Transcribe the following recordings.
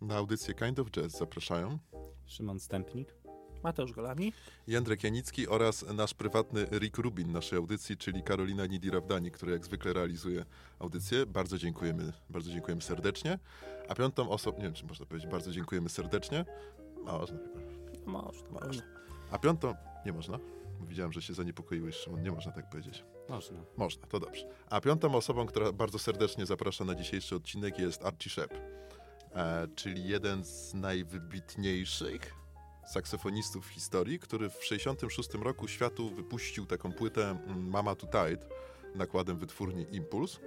Na audycję Kind of Jazz zapraszają Szymon Stępnik. Mateusz Golami. Jędrek Janicki oraz nasz prywatny Rick Rubin naszej audycji, czyli Karolina Nidirawdani, która jak zwykle realizuje audycję. Bardzo dziękujemy, bardzo dziękujemy serdecznie. A piątą osobą, nie wiem czy można powiedzieć, bardzo dziękujemy serdecznie. Można chyba. Można, Można. A piątą, nie można. Widziałem, że się zaniepokoiłeś, Szymon, nie można tak powiedzieć. Można. Można, to dobrze. A piątą osobą, która bardzo serdecznie zaprasza na dzisiejszy odcinek jest Archie Shepp, e, czyli jeden z najwybitniejszych saksofonistów w historii, który w 1966 roku światu wypuścił taką płytę mm, Mama to Tide nakładem wytwórni Impuls.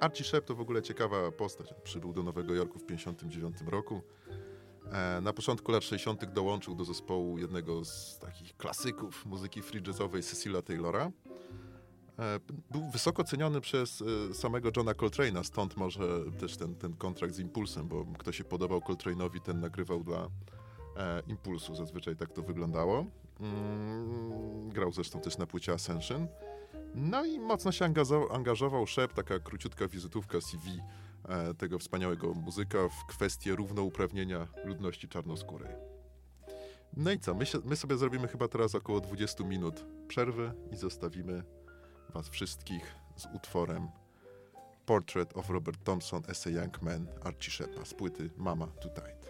Archie Shepp to w ogóle ciekawa postać. Przybył do Nowego Jorku w 1959 roku. E, Na początku lat 60. dołączył do zespołu jednego z takich klasyków muzyki free jazzowej Cecilia Taylora. E, Był wysoko ceniony przez e, samego Johna Coltrane'a, stąd może też ten, ten kontrakt z Impulsem, bo kto się podobał Coltrane'owi, ten nagrywał dla Impulsu. Zazwyczaj tak to wyglądało. Mm, grał zresztą też na płycie Ascension. No i mocno się angażował, angażował Shep, taka króciutka wizytówka CV e, tego wspaniałego muzyka w kwestię równouprawnienia ludności czarnoskórej. No i co? My, się, my sobie zrobimy chyba teraz około 20 minut przerwy i zostawimy Was wszystkich z utworem Portrait of Robert Thompson a Young Man Archie Sheppa z płyty Mama Tide.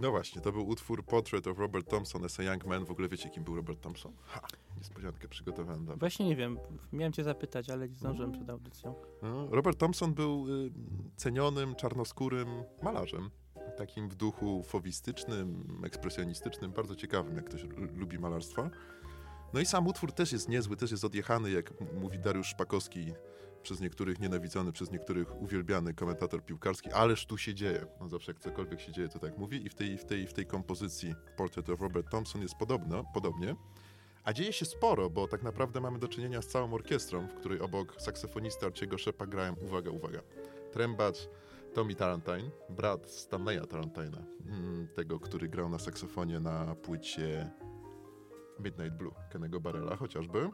No właśnie, to był utwór Portrait of Robert Thompson as a Young Man. W ogóle wiecie, kim był Robert Thompson? Ha, niespodziankę przygotowałem dla. Właśnie nie wiem, miałem cię zapytać, ale nie zdążyłem przed audycją. No, Robert Thompson był y, cenionym, czarnoskórym malarzem. Takim w duchu fowistycznym, ekspresjonistycznym, bardzo ciekawym, jak ktoś lubi malarstwo. No i sam utwór też jest niezły, też jest odjechany, jak mówi Dariusz Szpakowski, przez niektórych nienawidzony, przez niektórych uwielbiany komentator piłkarski, ależ tu się dzieje. On zawsze jak cokolwiek się dzieje, to tak mówi i w tej, w tej, w tej kompozycji Portrait of Robert Thompson jest podobno, podobnie. A dzieje się sporo, bo tak naprawdę mamy do czynienia z całą orkiestrą, w której obok saksofonisty Arciego Szepa grają, uwaga, uwaga, trębacz Tommy Tarantine, brat Stanleya Tarantina, mm, tego, który grał na saksofonie na płycie Midnight Blue Kennego Barrella chociażby.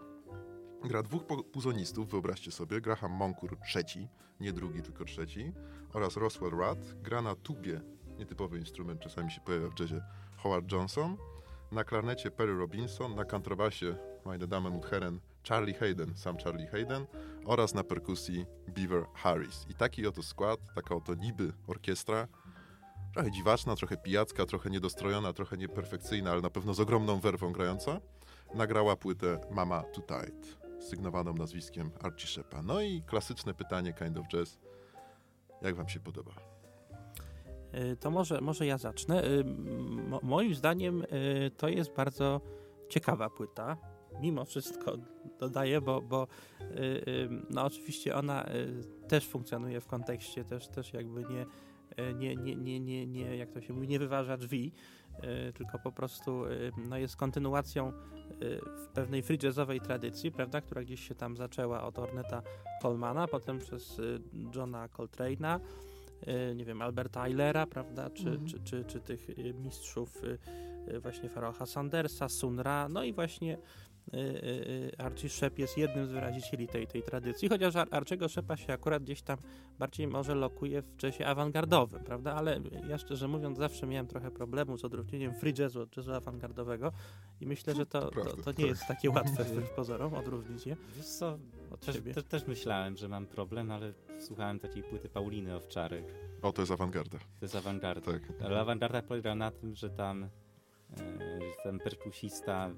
Gra dwóch puzonistów, wyobraźcie sobie, Graham Monkur trzeci, nie drugi, tylko trzeci, oraz Roswell Rudd, gra na tubie, nietypowy instrument, czasami się pojawia w jazzie, Howard Johnson, na klarnecie Perry Robinson, na kontrabasie, meine Damen und Herren, Charlie Hayden, sam Charlie Hayden oraz na perkusji Beaver Harris. I taki oto skład, taka oto niby orkiestra, trochę dziwaczna, trochę pijacka, trochę niedostrojona, trochę nieperfekcyjna, ale na pewno z ogromną werwą grająca, nagrała płytę Mama Too Tight, sygnowaną nazwiskiem Archie Shepa. No i klasyczne pytanie Kind of Jazz, jak wam się podoba? Y, To może, może ja zacznę. Mo- Moim zdaniem y, to jest bardzo ciekawa płyta. Mimo wszystko dodaję, bo, bo no oczywiście ona też funkcjonuje w kontekście, też, też jakby nie, nie, nie, nie, nie, jak to się mówi, nie wyważa drzwi, tylko po prostu y, no jest kontynuacją y, w pewnej free jazzowej tradycji, prawda, która gdzieś się tam zaczęła od Orneta Colemana, potem przez y, Johna Coltrane'a, y, nie wiem, Alberta Eilera, prawda, czy, Mhm. czy, czy, czy tych y, mistrzów y, y, właśnie Faroha Sandersa, Sun Ra, no i właśnie y, y, y, Archie Shep jest jednym z wyrazicieli tej, tej tradycji, chociaż Ar- Archiego Shepa się akurat gdzieś tam bardziej może lokuje w jazzie awangardowym, prawda, ale ja szczerze mówiąc zawsze miałem trochę problemu z odróżnieniem free jazzu od jazzu awangardowego i myślę, że to, to, prawda, to nie jest takie łatwe wbrew pozorom odróżnić je Wiesz co, od też, siebie. też, też myślałem, że mam problem, ale słuchałem takiej płyty Pauliny Owczarek. O, to jest awangarda. To jest awangarda. Tak. Ale awangarda polega na tym, że tam ten perkusista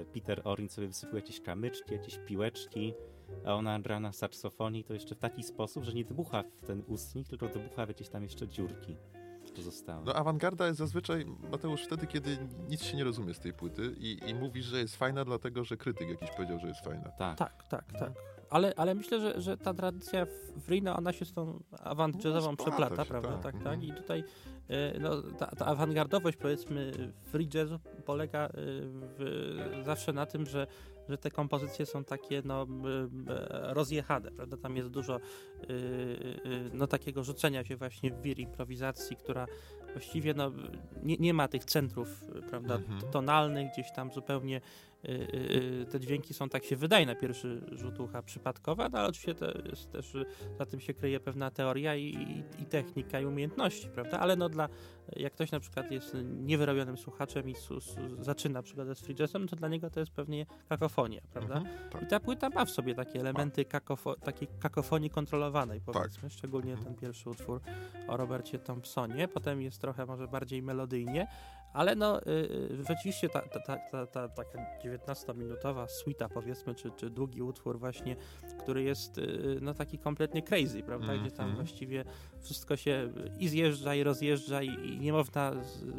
e, Peter Orin sobie wysypuje jakieś kamyczki, jakieś piłeczki, a ona gra na saksofonie i to jeszcze w taki sposób, że nie dmucha w ten ustnik, tylko dmucha w jakieś tam jeszcze dziurki pozostałe. No awangarda jest zazwyczaj, Mateusz, wtedy, kiedy nic się nie rozumie z tej płyty i, i mówisz, że jest fajna, dlatego że krytyk jakiś powiedział, że jest fajna. Tak. Tak, tak, tak. Ale, ale myślę, że, że ta tradycja w Rino, ona się z tą avant jazzową No, przeplata, prawda? tak, Tak, tak. I tutaj e, no, ta, ta awangardowość, powiedzmy, free jazzu polega e, w, zawsze na tym, że, że te kompozycje są takie no, rozjechane, prawda? Tam jest dużo e, no, takiego rzucenia się właśnie w wir improwizacji, która właściwie no, nie, nie ma tych centrów, prawda, Mhm. tonalnych, gdzieś tam zupełnie te dźwięki są, tak się wydaje na pierwszy rzut ucha, przypadkowe, no ale oczywiście to jest też, y, za tym się kryje pewna teoria i, i, i technika i umiejętności, prawda? Ale no dla, jak ktoś na przykład jest niewyrobionym słuchaczem i su, su, zaczyna przygodę z free jazzem, to dla niego to jest pewnie kakofonia, prawda? Mhm, tak. I ta płyta ma w sobie takie elementy kakofo, takiej kakofonii kontrolowanej, Tak. powiedzmy, szczególnie Mhm. ten pierwszy utwór o Robercie Thompsonie, potem jest trochę może bardziej melodyjnie, ale no y, y, rzeczywiście ta, ta, ta, ta, ta taka 19-minutowa suita powiedzmy, czy, czy długi utwór właśnie, który jest y, no taki kompletnie crazy, prawda, gdzie tam Mhm. właściwie wszystko się i zjeżdża i rozjeżdża i, i nie można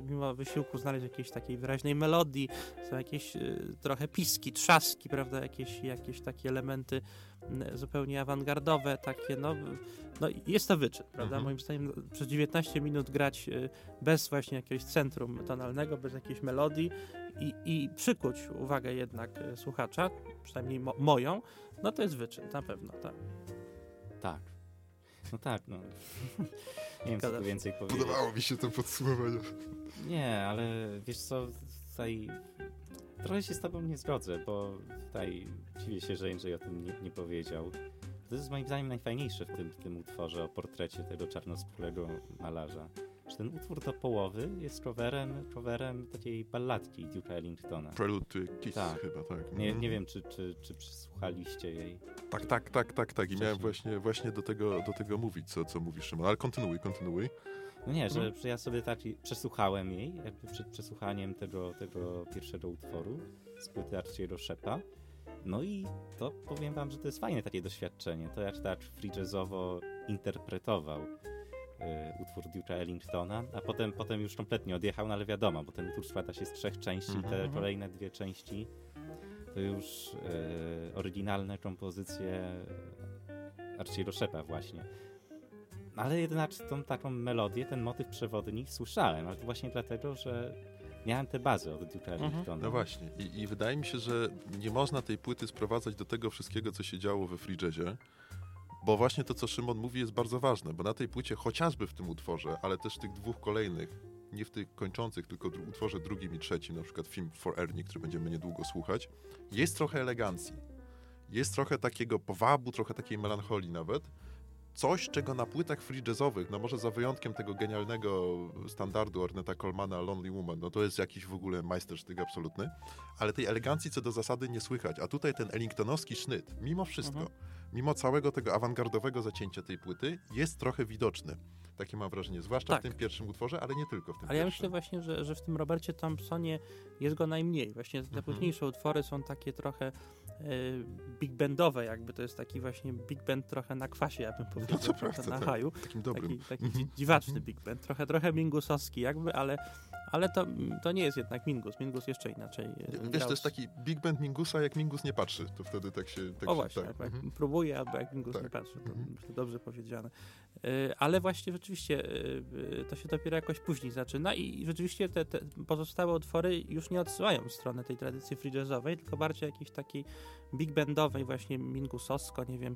mimo wysiłku znaleźć jakiejś takiej wyraźnej melodii, są jakieś y, trochę piski, trzaski, prawda, jakieś, jakieś takie elementy zupełnie awangardowe, takie no, no jest to wyczyn, prawda, Mhm. moim zdaniem no, przez 19 minut grać y, bez właśnie jakiegoś centrum tonalnego, bez jakiejś melodii i, i przykuć uwagę jednak y, słuchacza, przynajmniej mo moją, no to jest wyczyn, na pewno, tak. Tak. No tak, no. Nie wiem, co tu się. więcej powiedzieć. Podobało mi się to podsumowanie. Nie, ale wiesz co, tutaj trochę się z tobą nie zgodzę, bo tutaj dziwię się, że Jędrzej o tym nie, nie powiedział. To jest moim zdaniem najfajniejsze w tym, w tym utworze o portrecie tego czarnoskórego malarza. Że ten utwór do połowy jest coverem, coverem takiej balladki Duke'a Ellingtona. Prelude to Kiss Tak. chyba, tak. Nie, nie wiem, czy, czy, czy przysłuchaliście jej. Tak, tak, tak, tak, tak. I miałem właśnie, właśnie do, tego, do tego mówić, co, co mówisz, Szymon. Ale kontynuuj, kontynuuj. No nie, że, Mhm. że ja sobie tak przesłuchałem jej, jakby przed przesłuchaniem tego, tego pierwszego utworu z płyty Archiego Szepa. No i to powiem wam, że to jest fajne takie doświadczenie. To jak tak free jazzowo interpretował e, utwór Duke'a Ellingtona, a potem, potem już kompletnie odjechał, no ale wiadomo, bo ten utwór składa się z trzech części, Mhm. te Mhm. kolejne dwie części to już e, oryginalne kompozycje Archiego Szepa właśnie. Ale jednak tą taką melodię, ten motyw przewodni słyszałem, ale to właśnie dlatego, że miałem tę bazę od Duke'a Mhm. Ellingtona. No właśnie. I, I wydaje mi się, że nie można tej płyty sprowadzać do tego wszystkiego, co się działo we free jazzie, bo właśnie to, co Szymon mówi, jest bardzo ważne, bo na tej płycie, chociażby w tym utworze, ale też w tych dwóch kolejnych, nie w tych kończących, tylko w utworze drugim i trzecim, na przykład film For Ernie, który będziemy niedługo słuchać, jest trochę elegancji. Jest trochę takiego powabu, trochę takiej melancholii nawet. Coś, czego na płytach free jazzowych, no może za wyjątkiem tego genialnego standardu Orneta Colmana Lonely Woman, no to jest jakiś w ogóle majstersztyk absolutny, ale tej elegancji co do zasady nie słychać. A tutaj ten Ellingtonowski sznyt, mimo wszystko, Mhm. mimo całego tego awangardowego zacięcia tej płyty, jest trochę widoczny. Takie mam wrażenie, zwłaszcza Tak. w tym pierwszym utworze, ale nie tylko w tym Ale ja pierwszym. myślę właśnie, że, że w tym Robercie Thompsonie jest go najmniej. Właśnie te Mhm. późniejsze utwory są takie trochę big bandowe, jakby to jest taki właśnie big band trochę na kwasie, ja bym powiedział, to trochę prawda, na tak. haju. Takim dobrym. Taki, taki Mhm. dzi- dziwaczny big band, trochę, trochę mingusowski jakby, ale, ale to, to nie jest jednak mingus. Mingus jeszcze inaczej. e, Wiesz, grał to jest taki big band Mingusa, jak Mingus nie patrzy, to wtedy tak się... Tak o się, właśnie, tak. jak mhm. próbuje, albo jak Mingus Tak. nie patrzy. To Mhm. dobrze powiedziane. E, Ale właśnie rzeczywiście e, to się dopiero jakoś później zaczyna i rzeczywiście te, te pozostałe utwory już nie odsyłają w stronę tej tradycji free jazzowej, tylko bardziej jakiejś takiej big bandowej, właśnie mingusowsko, nie wiem,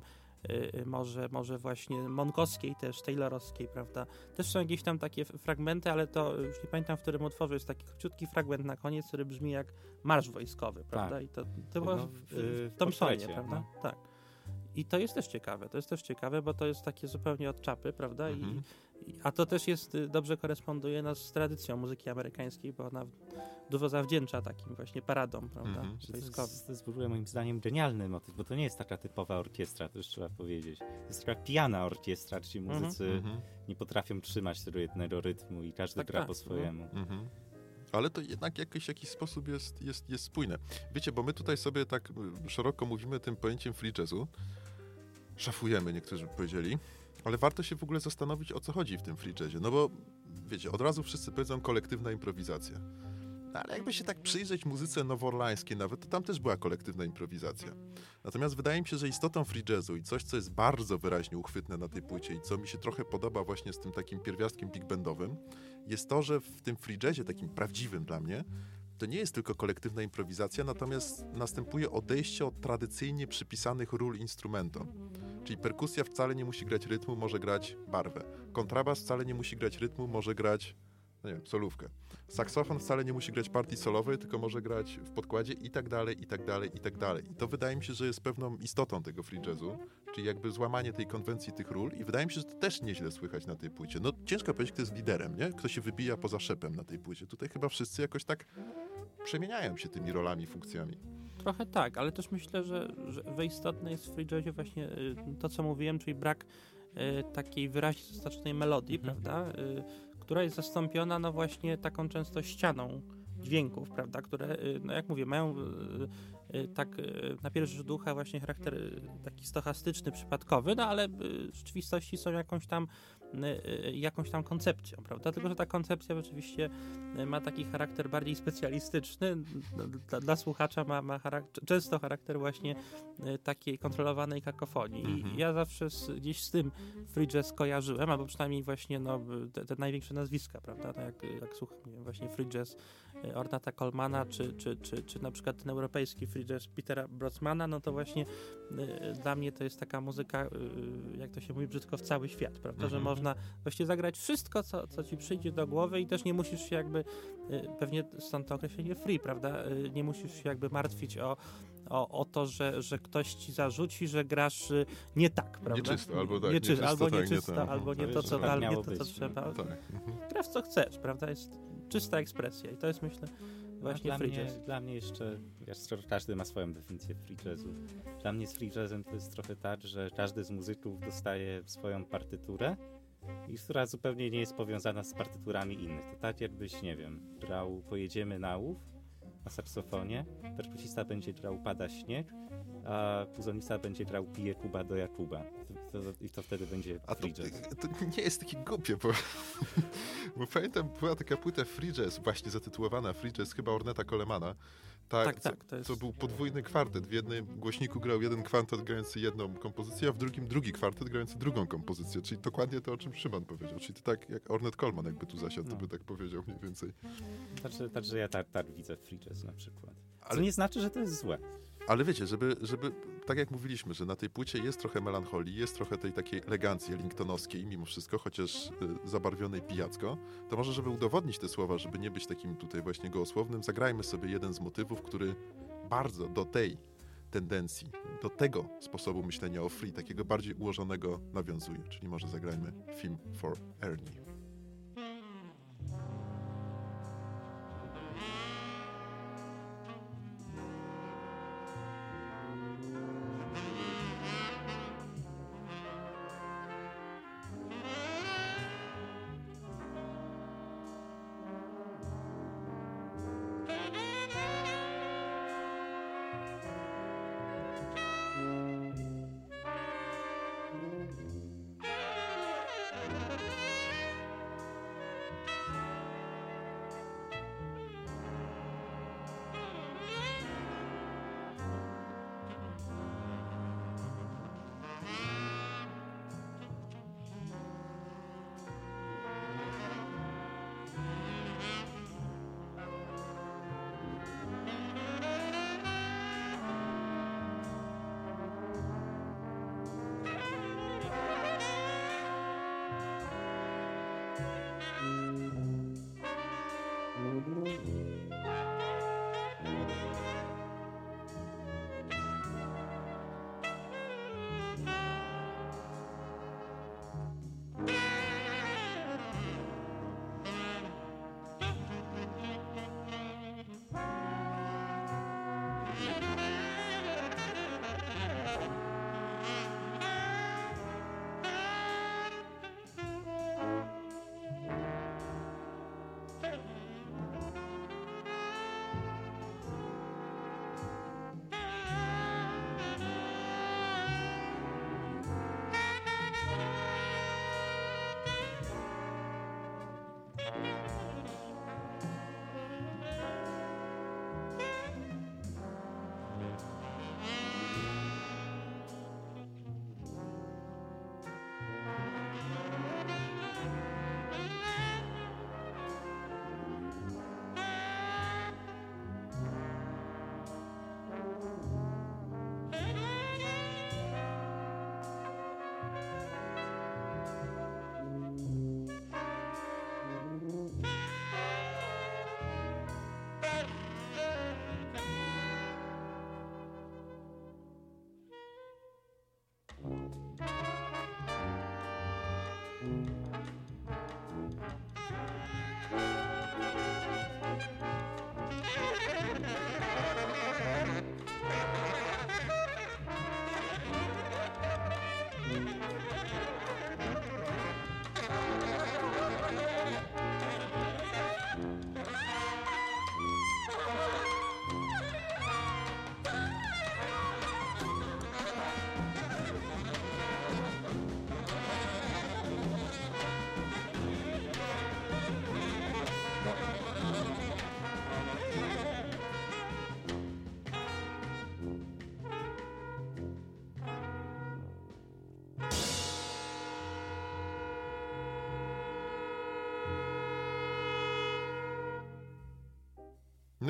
może, może właśnie monkowskiej też, taylorowskiej, prawda. Też są jakieś tam takie fragmenty, ale to już nie pamiętam, w którym utworze jest taki króciutki fragment na koniec, który brzmi jak marsz wojskowy, prawda. I to, to było No, w, w- w, w Thompsonie, prawda. Tak. I to jest też ciekawe, to jest też ciekawe, bo to jest takie zupełnie od czapy, prawda? Mhm. I, a to też jest, y, dobrze koresponduje no, z tradycją muzyki amerykańskiej, bo ona dużo zawdzięcza takim właśnie paradom, prawda? Mhm. To jest, to jest w ogóle moim zdaniem genialny motyw, bo to nie jest taka typowa orkiestra, to już trzeba powiedzieć. To jest taka pijana orkiestra, gdzie Mhm. muzycy Mhm. nie potrafią trzymać tego jednego rytmu i każdy Tak, gra tak, po swojemu. Mhm. Ale to jednak jakiś, jakiś sposób jest, jest, jest spójne. Wiecie, bo my tutaj sobie tak y, szeroko mówimy tym pojęciem free jazzu. Szafujemy, niektórzy by powiedzieli. Ale warto się w ogóle zastanowić, o co chodzi w tym free jazzie. No bo, wiecie, od razu wszyscy powiedzą kolektywna improwizacja. No, ale jakby się tak przyjrzeć muzyce nowoorlańskiej nawet, to tam też była kolektywna improwizacja. Natomiast wydaje mi się, że istotą free jazzu i coś, co jest bardzo wyraźnie uchwytne na tej płycie i co mi się trochę podoba właśnie z tym takim pierwiastkiem big bandowym, jest to, że w tym free jazzie, takim prawdziwym dla mnie, to nie jest tylko kolektywna improwizacja, natomiast następuje odejście od tradycyjnie przypisanych ról instrumentom. Czyli perkusja wcale nie musi grać rytmu, może grać barwę. Kontrabas wcale nie musi grać rytmu, może grać, no nie wiem, solówkę. Saksofon wcale nie musi grać partii solowej, tylko może grać w podkładzie i tak dalej, i tak dalej, i tak dalej. I to wydaje mi się, że jest pewną istotą tego free jazzu, czyli jakby złamanie tej konwencji tych ról i wydaje mi się, że to też nieźle słychać na tej płycie. No ciężko powiedzieć, kto jest liderem, nie? Kto się wybija poza szepem na tej płycie. Tutaj chyba wszyscy jakoś tak przemieniają się tymi rolami, funkcjami. Trochę tak, ale też myślę, że, że we istotne jest w free jazzie właśnie y, to, co mówiłem, czyli brak y, takiej wyraźnie zaznaczonej melodii, Mhm. prawda, y, która jest zastąpiona no właśnie taką często ścianą dźwięków, prawda, które, y, no jak mówię, mają y, y, tak na pierwszy rzut oka właśnie charakter taki stochastyczny, przypadkowy, no ale w rzeczywistości są jakąś tam jakąś tam koncepcją, prawda? Tylko, że ta koncepcja rzeczywiście y, ma taki charakter bardziej specjalistyczny. Dla, dla słuchacza ma, ma charakter, często charakter właśnie y, takiej kontrolowanej kakofonii. Mhm. I ja zawsze z, gdzieś z tym free jazz kojarzyłem, albo przynajmniej właśnie no, te, te największe nazwiska, prawda? No jak, jak słucham nie wiem, właśnie free jazz y, Ornata Colmana, czy, czy, czy, czy na przykład ten europejski free jazz Petera Brodsmana, no to właśnie y, dla mnie to jest taka muzyka, y, jak to się mówi brzydko, w cały świat, prawda? Że Mhm. Można właściwie zagrać wszystko, co, co ci przyjdzie do głowy i też nie musisz się jakby, y, pewnie stąd to określenie free, prawda? Y, Nie musisz się jakby martwić o, o, o to, że, że ktoś ci zarzuci, że grasz y, nie tak, prawda? Nieczysto, albo tak, Nieczy, nieczysto, albo tak, nie nieczysto, tak. albo nie To co, tak dal, nie to, co być, trzeba. Tak. Mhm. Grasz co chcesz, prawda? Jest czysta ekspresja i to jest myślę A właśnie dla, free mnie, jazz. dla mnie jeszcze, wiesz, każdy ma swoją definicję free jazzu. Dla mnie z free jazzem to jest trochę tak, że każdy z muzyków dostaje swoją partyturę i która zupełnie nie jest powiązana z partyturami innych. To tak jakbyś, nie wiem, grał Pojedziemy na łów na saksofonie, perkusista będzie grał Pada śnieg, a puzonista będzie grał Pije Kuba do Jakuba. To, to, I to wtedy będzie A to, jazz. to nie jest takie głupie, bo, bo pamiętam, była taka płyta Free Jazz, właśnie zatytułowana Free Jazz, chyba Orneta Colemana. Ta, Tak, co, tak, to jest- co był podwójny kwartet. W jednym głośniku grał jeden kwartet grający jedną kompozycję, a w drugim drugi kwartet grający drugą kompozycję. Czyli dokładnie to, o czym Szymon powiedział. Czyli to tak jak Ornet Coleman jakby tu zasiadł, to No. by tak powiedział mniej więcej. Także, także ja tak, tak widzę jazz na przykład. Co Ale- nie znaczy, że to jest złe. Ale wiecie, żeby, żeby, tak jak mówiliśmy, że na tej płycie jest trochę melancholii, jest trochę tej takiej elegancji ellingtonowskiej mimo wszystko, chociaż y, zabarwionej pijacko, to może, żeby udowodnić te słowa, żeby nie być takim tutaj właśnie gołosłownym, zagrajmy sobie jeden z motywów, który bardzo do tej tendencji, do tego sposobu myślenia o free, takiego bardziej ułożonego nawiązuje. Czyli może zagrajmy film for Ernie.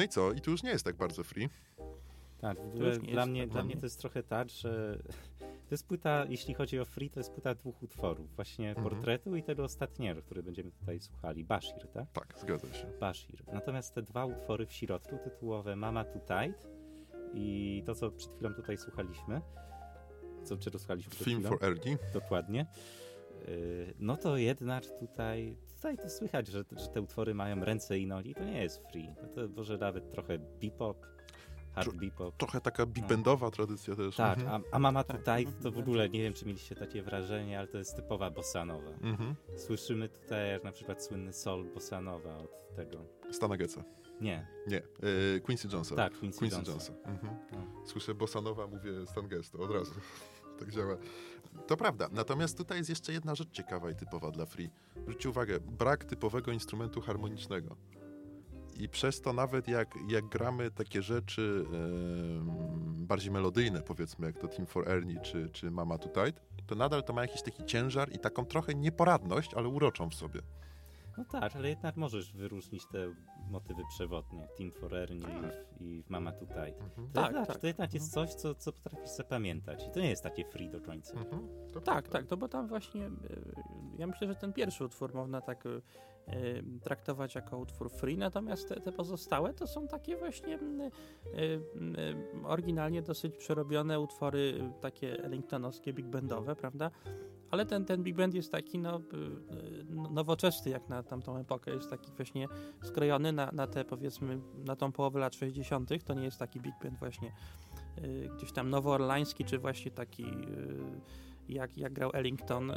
No i co? I tu już nie jest tak bardzo free. Tak, dla mnie, tak dla mnie to jest trochę tak, że to jest płyta, jeśli chodzi o free, to jest płyta dwóch utworów. Właśnie Mhm. portretu i tego ostatniego, który będziemy tutaj słuchali. Bashir, tak? Tak, zgadza się. Bashir. Natomiast te dwa utwory w środku, tytułowe Mama Too Tight I to, co przed chwilą tutaj słuchaliśmy, co czego słuchaliśmy przed Film chwilą, for Ernie. dokładnie, no to jednak tutaj, tutaj to słychać, że, że te utwory mają ręce i nogi. To nie jest free. No to może nawet trochę bebop, hard bebop. Trochę taka big bandowa tradycja też. Tak, Mhm. a, a mama Tak. tutaj to w ogóle, nie wiem czy mieliście takie wrażenie, ale to jest typowa bossanowa. Mhm. Słyszymy tutaj jak na przykład słynny sol bossanowa od tego. Stana Getza. Nie, Nie, e, Quincy Jonesa. tak, Quincy, Quincy Jonesa. Jonesa. Mhm. No. Słyszę bossanowa, mówię Stan Getz, to od razu. Tak działa. To prawda. Natomiast tutaj jest jeszcze jedna rzecz ciekawa i typowa dla free. Zwróćcie uwagę, brak typowego instrumentu harmonicznego. I przez to nawet jak, jak gramy takie rzeczy em, bardziej melodyjne, powiedzmy, jak to Team for Ernie czy, czy Mama Tide, to nadal to ma jakiś taki ciężar i taką trochę nieporadność, ale uroczą w sobie. No tak, ale jednak możesz wyróżnić te motywy przewodnie. Team for Ernie i, w- i w Mama tutaj. To, Tak, jednak, tak. to jednak jest coś, co, co potrafisz zapamiętać. I to nie jest takie free do końca. Mhm. To Tak, tak, to bo tam właśnie, y, ja myślę, że ten pierwszy utwór można tak y, y, traktować jako utwór free, natomiast te, te pozostałe to są takie właśnie y, y, y, oryginalnie dosyć przerobione utwory takie ellingtonowskie, big bandowe, prawda? Ale ten, ten big band jest taki no, y, no- nowoczesny jak na tamtą epokę, jest taki właśnie skrojony na, na te powiedzmy, na tą połowę lat 60. To nie jest taki big band właśnie y, gdzieś tam nowoorlański, czy właśnie taki y, jak, jak grał Ellington,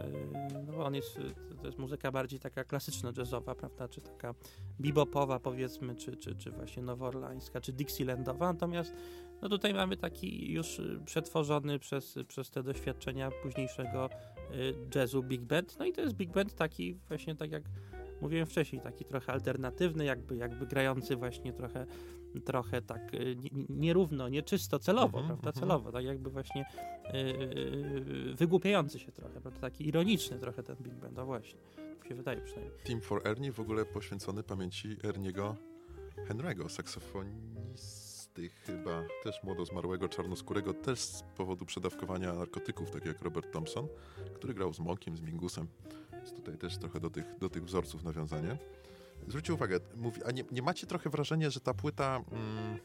no on jest, to- jest muzyka bardziej taka klasyczno-jazzowa, prawda, czy taka bebopowa powiedzmy, czy, czy, czy właśnie nowoorlańska, czy dixielandowa, natomiast no tutaj mamy taki już przetworzony przez, przez te doświadczenia późniejszego jazzu big band, no i to jest big band taki właśnie tak jak mówiłem wcześniej, taki trochę alternatywny, jakby, jakby grający właśnie trochę, trochę tak y, nie- nierówno, nieczysto, celowo, Mhm, prawda, mhm. celowo, tak jakby właśnie yy, wygłupiający się trochę, prawda, taki ironiczny trochę ten Big Band, no właśnie, tak mi się wydaje przynajmniej. Team for Ernie w ogóle poświęcony pamięci Erniego Henry'ego, saksofonisty chyba, też młodo zmarłego czarnoskórego, też z powodu przedawkowania narkotyków, tak jak Robert Thompson, który grał z Monkiem, z Mingusem. Więc tutaj też trochę do tych, do tych wzorców nawiązanie. Zwróćcie uwagę, mówi, a nie, nie macie trochę wrażenia, że ta płyta, mm,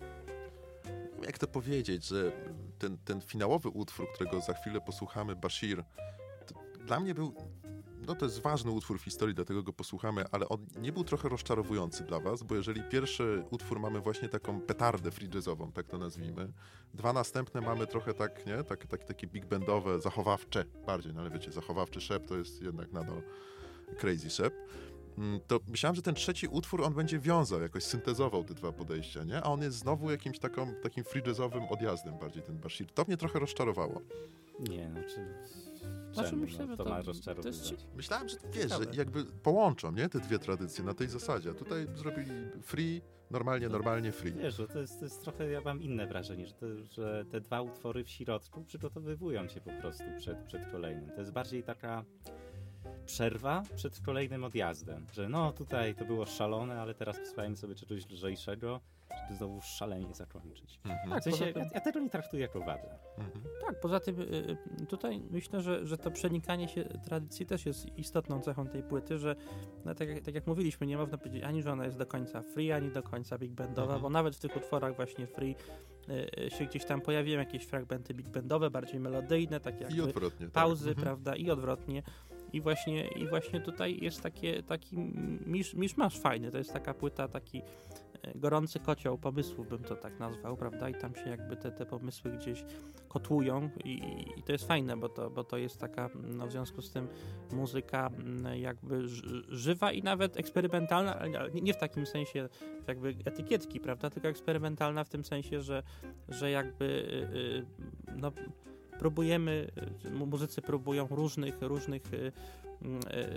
jak to powiedzieć, że ten, ten finałowy utwór, którego za chwilę posłuchamy, Bashir, dla mnie był no to jest ważny utwór w historii, dlatego go posłuchamy, ale on nie był trochę rozczarowujący dla was, bo jeżeli pierwszy utwór mamy właśnie taką petardę free jazzową, tak to nazwijmy, dwa następne mamy trochę tak, nie, tak, tak, takie big bandowe, zachowawcze bardziej, no ale wiecie, zachowawczy szep to jest jednak nadal crazy szep, Mm, to myślałem, że ten trzeci utwór on będzie wiązał, jakoś syntezował te dwa podejścia, nie? A on jest znowu jakimś taką, takim free jazzowym odjazdem bardziej ten Bashir. To mnie trochę rozczarowało. Nie, no czy... Znaczy, myślę, no, że to, to- ma to jest. Myślałem, że wiesz, że jakby połączą, nie? Te dwie tradycje na tej zasadzie. A tutaj zrobili free, normalnie, normalnie free. Wiesz, że to jest, to jest trochę, ja mam inne wrażenie, że, to, że te dwa utwory w środku przygotowywują się po prostu przed, przed kolejnym. To jest bardziej taka przerwa przed kolejnym odjazdem, że no tutaj to było szalone, ale teraz posłuchajmy sobie czegoś lżejszego, żeby znowu szalenie zakończyć. Mhm. Tak, W sensie, tym- ja, ja tego nie traktuję jako wadę. Mhm. Tak, poza tym y, y, tutaj myślę, że, że to przenikanie się tradycji też jest istotną cechą tej płyty, że no, tak, jak, tak jak mówiliśmy, nie można powiedzieć ani, że ona jest do końca free, ani do końca big bandowa, Mhm. bo nawet w tych utworach właśnie free y, się gdzieś tam pojawiają jakieś fragmenty big bandowe, bardziej melodyjne, takie odwrotnie. tak. pauzy, Mhm. prawda, i odwrotnie. I właśnie, I właśnie tutaj jest takie, taki misz, miszmasz fajny. To jest taka płyta, taki gorący kocioł pomysłów, bym to tak nazwał, prawda? I tam się jakby te, te pomysły gdzieś kotłują i, i to jest fajne, bo to, bo to jest taka, no w związku z tym muzyka mm, jakby żywa i nawet eksperymentalna, ale nie w takim sensie jakby etykietki, prawda? Tylko eksperymentalna w tym sensie, że, że jakby y, y, no, próbujemy, mu- muzycy próbują różnych, różnych y,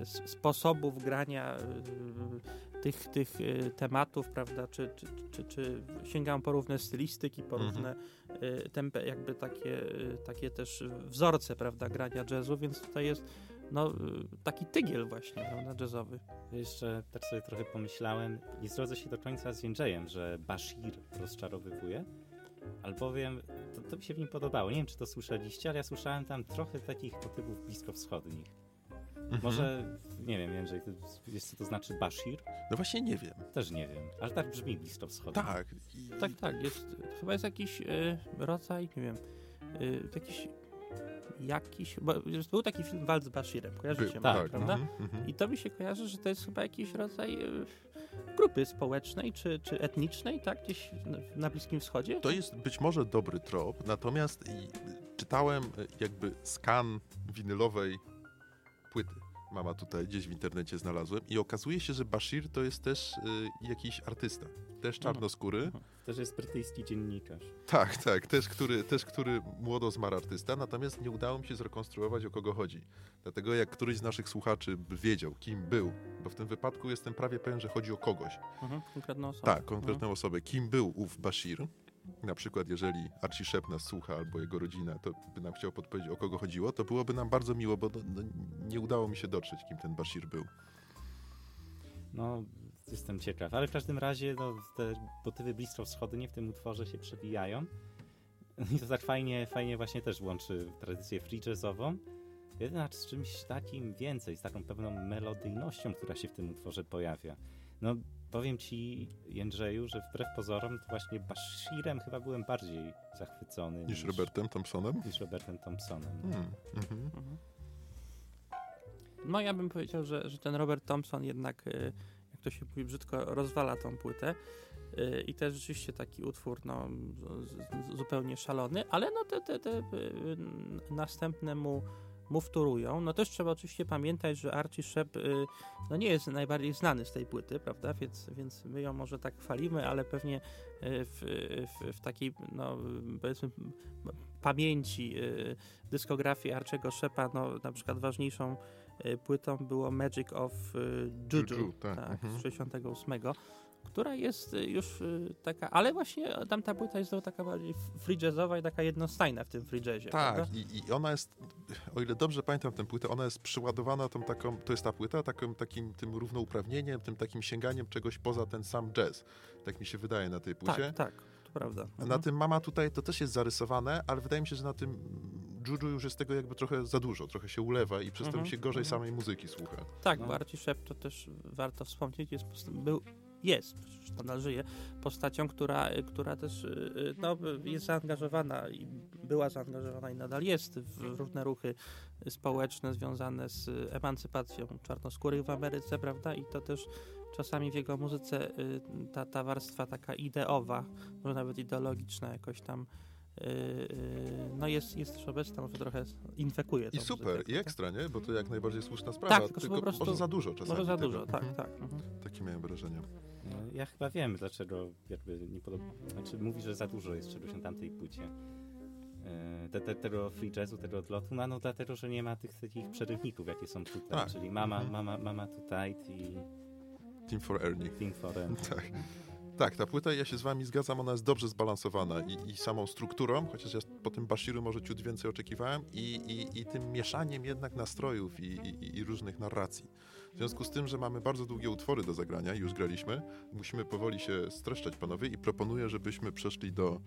y, sposobów grania y, tych, tych tematów, prawda, czy, czy, czy, czy sięgają po różne stylistyki, po Mhm. różne tempe, jakby takie, takie też wzorce, prawda, grania jazzu, więc tutaj jest no, taki tygiel właśnie, prawda, jazzowy. Jeszcze tak sobie trochę pomyślałem, nie zgodzę się do końca z Jędrzejem, że Bashir rozczarowywuje, albowiem to, to mi się w nim podobało. Nie wiem, czy to słyszeliście, ale ja słyszałem tam trochę takich motywów bliskowschodnich. Mhm. Może, nie wiem, wiem, że to, wiesz co to znaczy Bashir? No właśnie nie wiem. Też nie wiem, ale tak brzmi bliskowschodni. Tak. I, Tak, tak, jest, chyba jest jakiś y, rodzaj, nie wiem, y, jakiś, jakiś, bo był taki film Walt z Bashirem, kojarzycie Był, może, tak, prawda? mhm, mhm. I to mi się kojarzy, że to jest chyba jakiś rodzaj y, grupy społecznej czy, czy etnicznej, tak, gdzieś na, Bliskim Wschodzie? To jest być może dobry trop, natomiast czytałem y, jakby skan winylowej płyty. Mama tutaj gdzieś w internecie znalazłem i okazuje się, że Bashir to jest też y, jakiś artysta. Też czarnoskóry. Też jest brytyjski dziennikarz. Tak, tak, też który, też który młodo zmarł artysta, natomiast nie udało mi się zrekonstruować o kogo chodzi. Dlatego jak któryś z naszych słuchaczy by wiedział, kim był, bo w tym wypadku jestem prawie pewien, że chodzi o kogoś. Mhm, konkretną osobę. Tak, konkretną osobę. Kim był ów Bashir? Na przykład, jeżeli Archie Shep nas słucha albo jego rodzina, to by nam chciał podpowiedzieć, o kogo chodziło, to byłoby nam bardzo miło, bo no, no, nie udało mi się dotrzeć, kim ten Bashir był. No, jestem ciekaw. Ale w każdym razie no, te motywy bliskowschodnie w tym utworze się przewijają. I to tak fajnie, fajnie właśnie też łączy tradycję free jazzową. Jednak z czymś takim więcej, z taką pewną melodyjnością, która się w tym utworze pojawia. No, powiem ci, Jędrzeju, że wbrew pozorom, to właśnie Bashirem chyba byłem bardziej zachwycony Niż Robertem Thompsonem? niż Robertem Thompsonem. Hmm, mhm. Mhm. No ja bym powiedział, że, że ten Robert Thompson jednak, y, to się mówi brzydko, rozwala tą płytę. Y, I jest rzeczywiście taki utwór no, zupełnie szalony, ale no te, te, te y, następne mu, mu wtórują. No też trzeba oczywiście pamiętać, że Archie Shep y, no nie jest najbardziej znany z tej płyty, prawda? Więc, więc my ją może tak chwalimy, ale pewnie w, w, w takiej, no powiedzmy, pamięci dyskografii Archego Shepa, no na przykład ważniejszą płytą było Magic of y, Juju, Juju, tak, tak, mhm. z 68, która jest y, już taka, ale właśnie tamta płyta jest taka bardziej free jazzowa i taka jednostajna w tym free jazzie. Tak, i, i ona jest, o ile dobrze pamiętam tę płytę, ona jest przyładowana tą taką, to jest ta płyta, takim, takim tym równouprawnieniem, tym takim sięganiem czegoś poza ten sam jazz. Tak mi się wydaje na tej płycie. tak, tak, prawda. A Mhm. Na tym Mama tutaj to też jest zarysowane, ale wydaje mi się, że na tym Juju już jest tego jakby trochę za dużo, trochę się ulewa i przez to Mhm, mi się gorzej mhm. samej muzyki słucha. Tak, No. bo to też warto wspomnieć, jest, był, jest, przecież nadal żyje, postacią, która, która też y, no, jest zaangażowana i była zaangażowana i nadal jest w różne ruchy społeczne związane z emancypacją czarnoskórych w Ameryce, prawda? I to też czasami w jego muzyce y, ta, ta warstwa taka ideowa, może nawet ideologiczna jakoś tam y, y, no jest, jest też obecna, może trochę infekuje I super, muzykę, i prawda? ekstra, nie? Bo to jak najbardziej słuszna sprawa, Tak, tylko tylko po prostu- może za dużo czasami. Może za tego. dużo, tak, Mhm. tak. Mhm. Takie miałem wrażenie. No, Ja chyba wiem, dlaczego jakby nie podoba... Znaczy mówi, że za dużo jest czegoś na tamtej płycie. E, Te, te, tego free jazzu, tego odlotu, no, no dlatego, że nie ma tych takich przerywników, jakie są tutaj, Tak. czyli mama, Mhm. mama, mama tutaj i Team for Ernie. Thing for a... Tak. Tak, ta płyta, ja się z wami zgadzam, ona jest dobrze zbalansowana i, i samą strukturą, chociaż ja po tym Bashiru może ciut więcej oczekiwałem, i, i, i tym mieszaniem jednak nastrojów i, różnych narracji. W związku z tym, że mamy bardzo długie utwory do zagrania, już graliśmy, musimy powoli się streszczać, panowie, i proponuję, żebyśmy przeszli do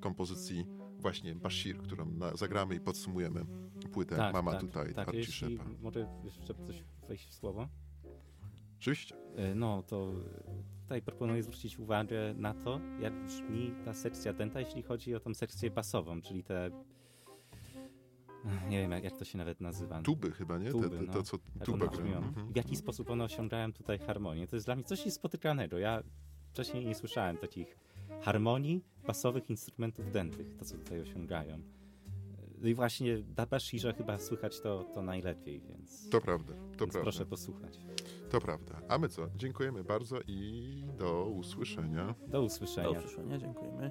kompozycji właśnie Bashir, którą na, zagramy i podsumujemy płytę Mama tutaj, tak, Archie Shepa. mogę jeszcze coś wejść w słowo? Oczywiście. E, No, to tutaj proponuję zwrócić uwagę na to, jak brzmi ta sekcja denta, jeśli chodzi o tą sekcję basową, czyli te... Nie wiem, jak, jak to się nawet nazywa. Tuby chyba, nie? Tuby, te, te, no. to, co jak tuba. Mhm. W jaki sposób one osiągają tutaj harmonię. To jest dla mnie coś niespotykanego. Ja wcześniej nie słyszałem takich harmonii basowych instrumentów dętych, to co tutaj osiągają. No i właśnie na Bashirze chyba słychać to, to najlepiej, więc, To prawda, to więc prawda. proszę posłuchać. To prawda. A my co? Dziękujemy bardzo i do usłyszenia. Do usłyszenia. Do usłyszenia, dziękujemy.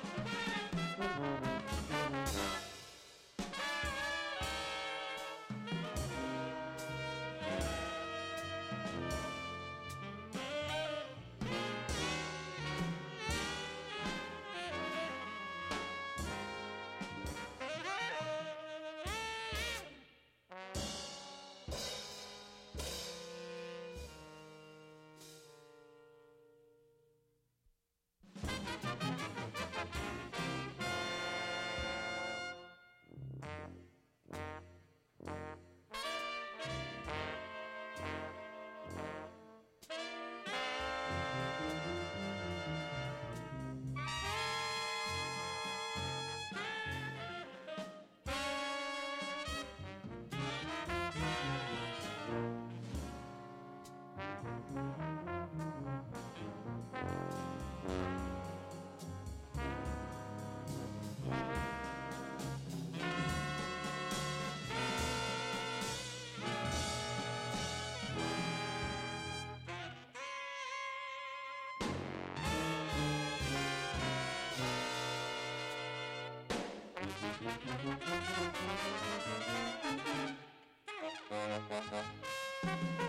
Thank you.